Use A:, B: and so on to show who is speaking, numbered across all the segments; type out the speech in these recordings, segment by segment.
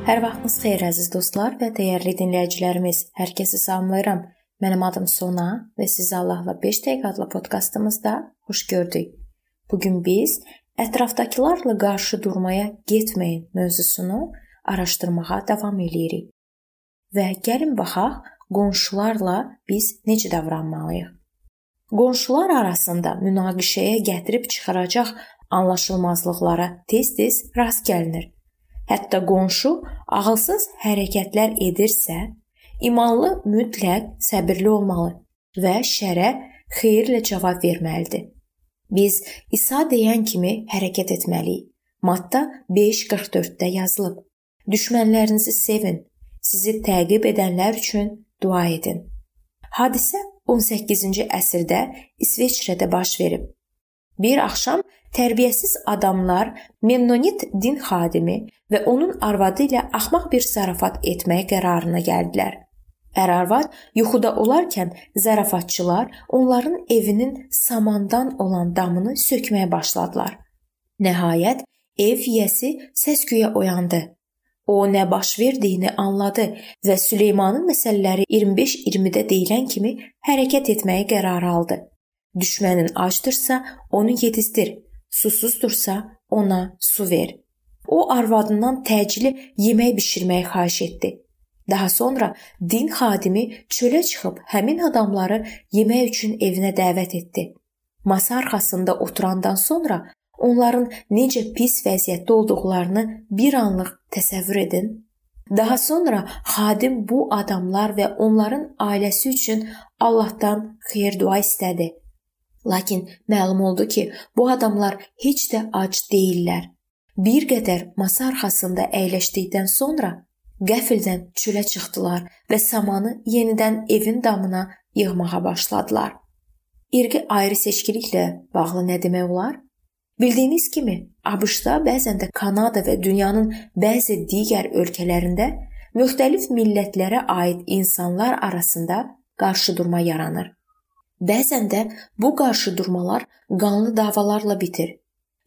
A: Hər vaxtınız xeyir əziz dostlar və dəyərli dinləyicilərimiz. Hər kəsi salamlayıram. Mənim adım Sona və sizi Allahla 5 dəqiqə adlı podkastımızda xoş gördük. Bu gün biz ətrafdakılarla qarşı durmaya getməyin mövzusunu araşdırmağa davam eləyirik. Və gəlin baxaq, qonşularla biz necə davranmalıyıq? Qonşular arasında münaqişəyə gətirib çıxaracaq anlaşılmazlıqlara tez-tez rast gəlinir. Hətta qonşu ağılsız hərəkətlər edirsə, imanlı mütləq səbirli olmalı və şərə xeyirlə cavab verməlidir. Biz İsa deyən kimi hərəkət etməliyik. Matta 5:44-də yazılıb. Düşmənlərinizi sevin, sizi təqib edənlər üçün dua edin. Hadisə 18-ci əsrdə İsveçrədə baş verib. Bir axşam tərbiyəsiz adamlar Mennonit din xadimi və onun arvadı ilə axmaq bir zarafat etməyə qərarına gəldilər. Ər-arvad yuxuda olarkən zarafatçılar onların evinin samandan olan damını sökməyə başladılar. Nəhayət ev yiyəsi səs-küyə oyandı. O nə baş verdiyini anladı və Süleymanın məsələləri 25-20-də deyilən kimi hərəkət etməyə qərar aldı. Düşmənin acdırsa, onu yedizdir. Susuzdursa, ona su ver. O arvadından təcili yemək bişirməyi xahiş etdi. Daha sonra din xadimi çölə çıxıb həmin adamları yemək üçün evinə dəvət etdi. Masa arxasında oturandan sonra onların necə pis vəziyyətdə olduqlarını bir anlıq təsəvvür edin. Daha sonra xadim bu adamlar və onların ailəsi üçün Allahdan xeyir dua istədi. Lakin məlum oldu ki, bu adamlar heç də ac deyillər. Bir qədər masa arxasında əyləşdikdən sonra qəfildən çölə çıxdılar və samanı yenidən evin damına yığmağa başladılar. İrqi ayrı seçkiliklə bağlı nə demək olar? Bildiyiniz kimi, ABŞ-da, bəzən də Kanada və dünyanın bəzi digər ölkələrində müxtəlif millətlərə aid insanlar arasında qarşıdurma yaranır. Bəzən də bu qarşıdurmalar qanlı davalarla bitir.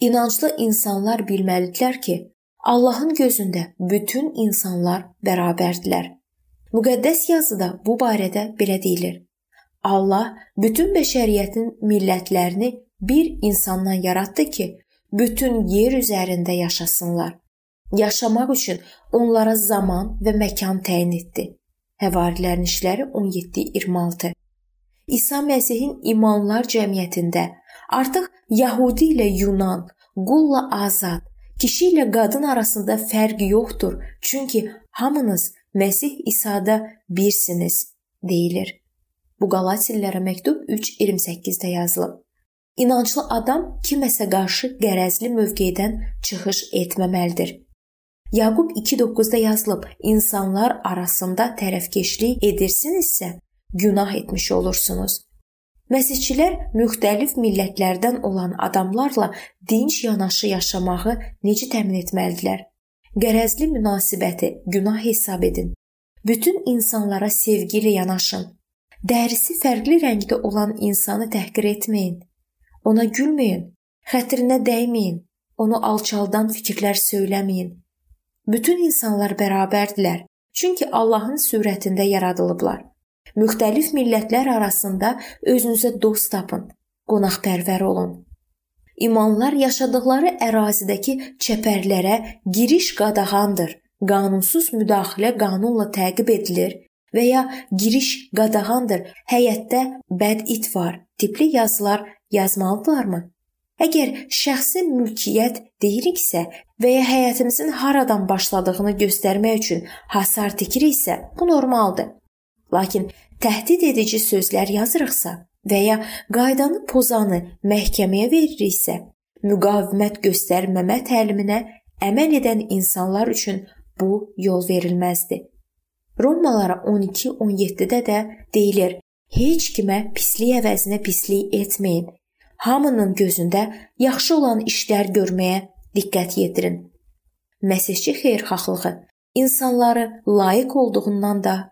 A: İnanclı insanlar bilməlidirlər ki, Allahın gözündə bütün insanlar bərabərdirlər. Müqəddəs yazıda bu barədə belə deyilir. Allah bütün bəşəriyyətin millətlərini bir insandan yaratdı ki, bütün yer üzərində yaşasınlar. Yaşamaq üçün onlara zaman və məkan təyin etdi. Həvarilərin işləri 17-26 İsa Məsihin imanlar cəmiyyətində artıq Yahudi ilə Yunan, qulla azad, kişi ilə qadın arasında fərq yoxdur, çünki hamınız Məsih İsa'da birsiniz deyilir. Bu Qalatillərə məktub 3:28-də yazılıb. İnanclı adam kiməsə qarşı qərəzli mövqedən çıxış etməməlidir. Yaqub 2:9-da yazılıb: "İnsanlar arasında tərəfkeşlik edirsinizsə, günah etmiş olursunuz. Məsihçilər müxtəlif millətlərdən olan adamlarla dinc yanaşı yaşamağı necə təmin etməlidirlər? Qərəzli münasibəti günah hesab edin. Bütün insanlara sevgi ilə yanaşın. Dərisi fərqli rəngdə olan insanı təhqir etməyin. Ona gülməyin, xətrinə dəyməyin, onu alçaldan fikirlər söyləməyin. Bütün insanlar bərabərdirlər, çünki Allahın surətində yaradılıblar. Müxtəlif millətlər arasında özünüzə dost tapın, qonaqpərvər olun. İmanlar yaşadıkları ərazidəki çəpərlərə giriş qadağandır. Qanunsuz müdaxilə qanunla təqib edilir və ya giriş qadağandır. Həyətdə bəd it var. Tipli yazılar yazmalıdırlarmı? Əgər şəxsi mülkiyyət deyiriksə və ya həyətimizin haradan başladığını göstərmək üçün hasar tikiriksə, bu normaldır. Lakin təhdid edici sözlər yazırıqsa və ya qaydanı pozanı məhkəməyə veririksə, müqavimət göstərməmə təliminə əməl edən insanlar üçün bu yol verilməzdi. Romalara 12-17-də də deyilir: Heç kimə pislik əvəzinə pislik etməyin. Hamının gözündə yaxşı olan işlər görməyə diqqət yetirin. Məsihçi xeyirxahlığı insanları layiq olduğundan da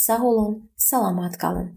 A: sağ olun, salamat qalın.